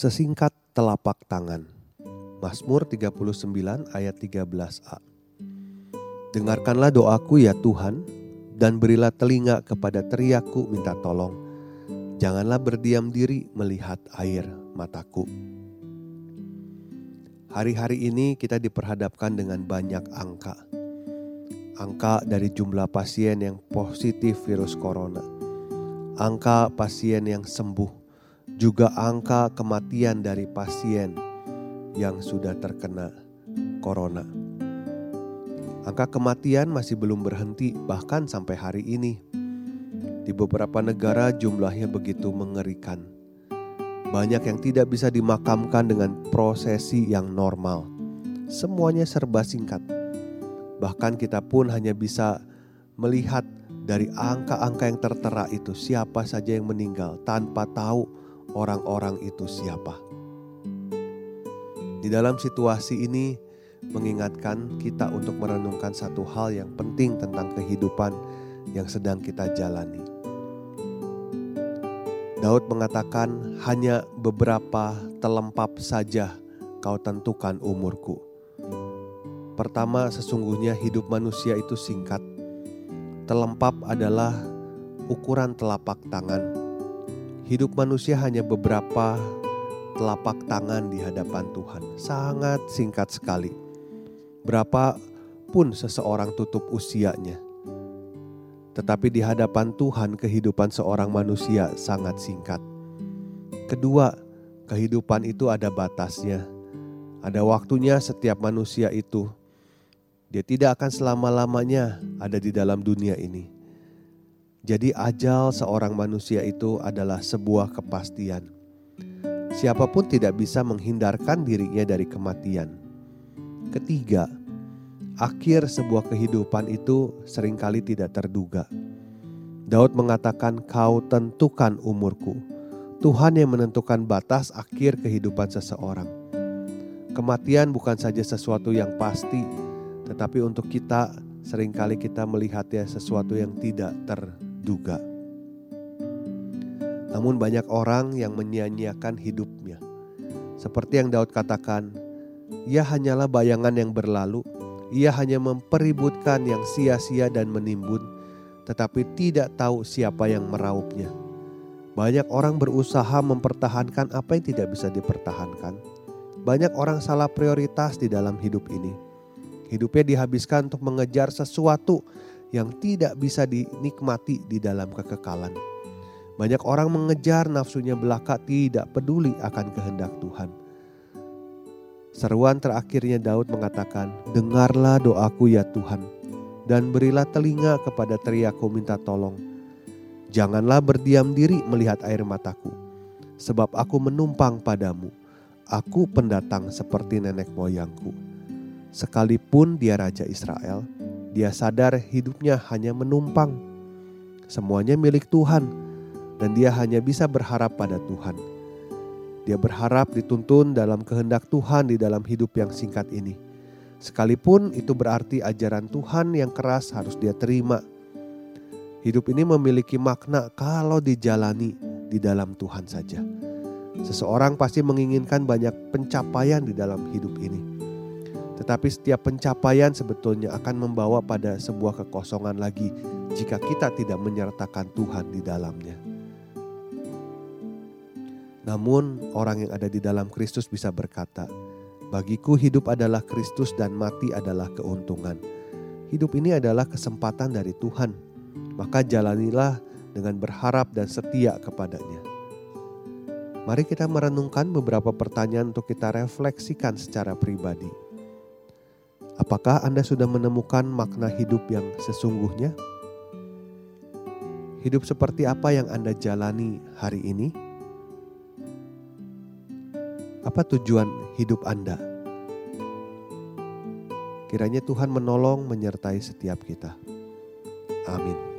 Sesingkat telapak tangan. Mazmur 39 ayat 13a. Dengarkanlah doaku ya Tuhan, dan berilah telinga kepada teriakku minta tolong. Janganlah berdiam diri melihat air mataku. Hari-hari ini kita diperhadapkan dengan banyak angka. Angka dari jumlah pasien yang positif virus corona. Angka pasien yang sembuh juga angka kematian dari pasien yang sudah terkena corona. Angka kematian masih belum berhenti, bahkan sampai hari ini. Di beberapa negara jumlahnya begitu mengerikan. Banyak yang tidak bisa dimakamkan dengan prosesi yang normal. Semuanya serba singkat. Bahkan kita pun hanya bisa melihat dari angka-angka yang tertera itu siapa saja yang meninggal tanpa tahu orang-orang itu siapa. Di dalam situasi ini, mengingatkan kita untuk merenungkan satu hal yang penting tentang kehidupan yang sedang kita jalani. Daud mengatakan, "Hanya beberapa telempap saja kau tentukan umurku." Pertama, sesungguhnya hidup manusia itu singkat. Telempap adalah ukuran telapak tangan Hidup manusia hanya beberapa telapak tangan di hadapan Tuhan. Sangat singkat sekali. Berapa pun seseorang tutup usianya. Tetapi di hadapan Tuhan kehidupan seorang manusia sangat singkat. Kedua, kehidupan itu ada batasnya. Ada waktunya setiap manusia itu. Dia tidak akan selama-lamanya ada di dalam dunia ini jadi ajal seorang manusia itu adalah sebuah kepastian. Siapa pun tidak bisa menghindarkan dirinya dari kematian. Ketiga, akhir sebuah kehidupan itu sering kali tidak terduga. Daud mengatakan, "Kau tentukan umurku." Tuhan yang menentukan batas akhir kehidupan seseorang. Kematian bukan saja sesuatu yang pasti, tetapi untuk kita sering kali kita melihatnya sesuatu yang tidak terduga duga. Namun banyak orang yang menyia-nyiakan hidupnya. Seperti yang Daud katakan, ia hanyalah bayangan yang berlalu, ia hanya mempeributkan yang sia-sia dan menimbun, tetapi tidak tahu siapa yang meraupnya. Banyak orang berusaha mempertahankan apa yang tidak bisa dipertahankan. Banyak orang salah prioritas di dalam hidup ini. Hidupnya dihabiskan untuk mengejar sesuatu yang tidak bisa dinikmati di dalam kekekalan. Banyak orang mengejar nafsunya belaka tidak peduli akan kehendak Tuhan. Seruan terakhirnya Daud mengatakan, Dengarlah doaku ya Tuhan, dan berilah telinga kepada teriakku minta tolong. Janganlah berdiam diri melihat air mataku, sebab aku menumpang padamu. Aku pendatang seperti nenek moyangku. Sekalipun dia Raja Israel, dia sadar hidupnya hanya menumpang. Semuanya milik Tuhan dan dia hanya bisa berharap pada Tuhan. Dia berharap dituntun dalam kehendak Tuhan di dalam hidup yang singkat ini. Sekalipun itu berarti ajaran Tuhan yang keras harus dia terima. Hidup ini memiliki makna kalau dijalani di dalam Tuhan saja. Seseorang pasti menginginkan banyak pencapaian di dalam hidup ini. Tetapi setiap pencapaian sebetulnya akan membawa pada sebuah kekosongan lagi jika kita tidak menyertakan Tuhan di dalamnya. Namun orang yang ada di dalam Kristus bisa berkata, Bagiku hidup adalah Kristus dan mati adalah keuntungan. Hidup ini adalah kesempatan dari Tuhan, maka jalanilah dengan berharap dan setia kepadanya. Mari kita merenungkan beberapa pertanyaan untuk kita refleksikan secara pribadi. Apakah Anda sudah menemukan makna hidup yang sesungguhnya? Hidup seperti apa yang Anda jalani hari ini? Apa tujuan hidup Anda? Kiranya Tuhan menolong menyertai setiap kita. Amin.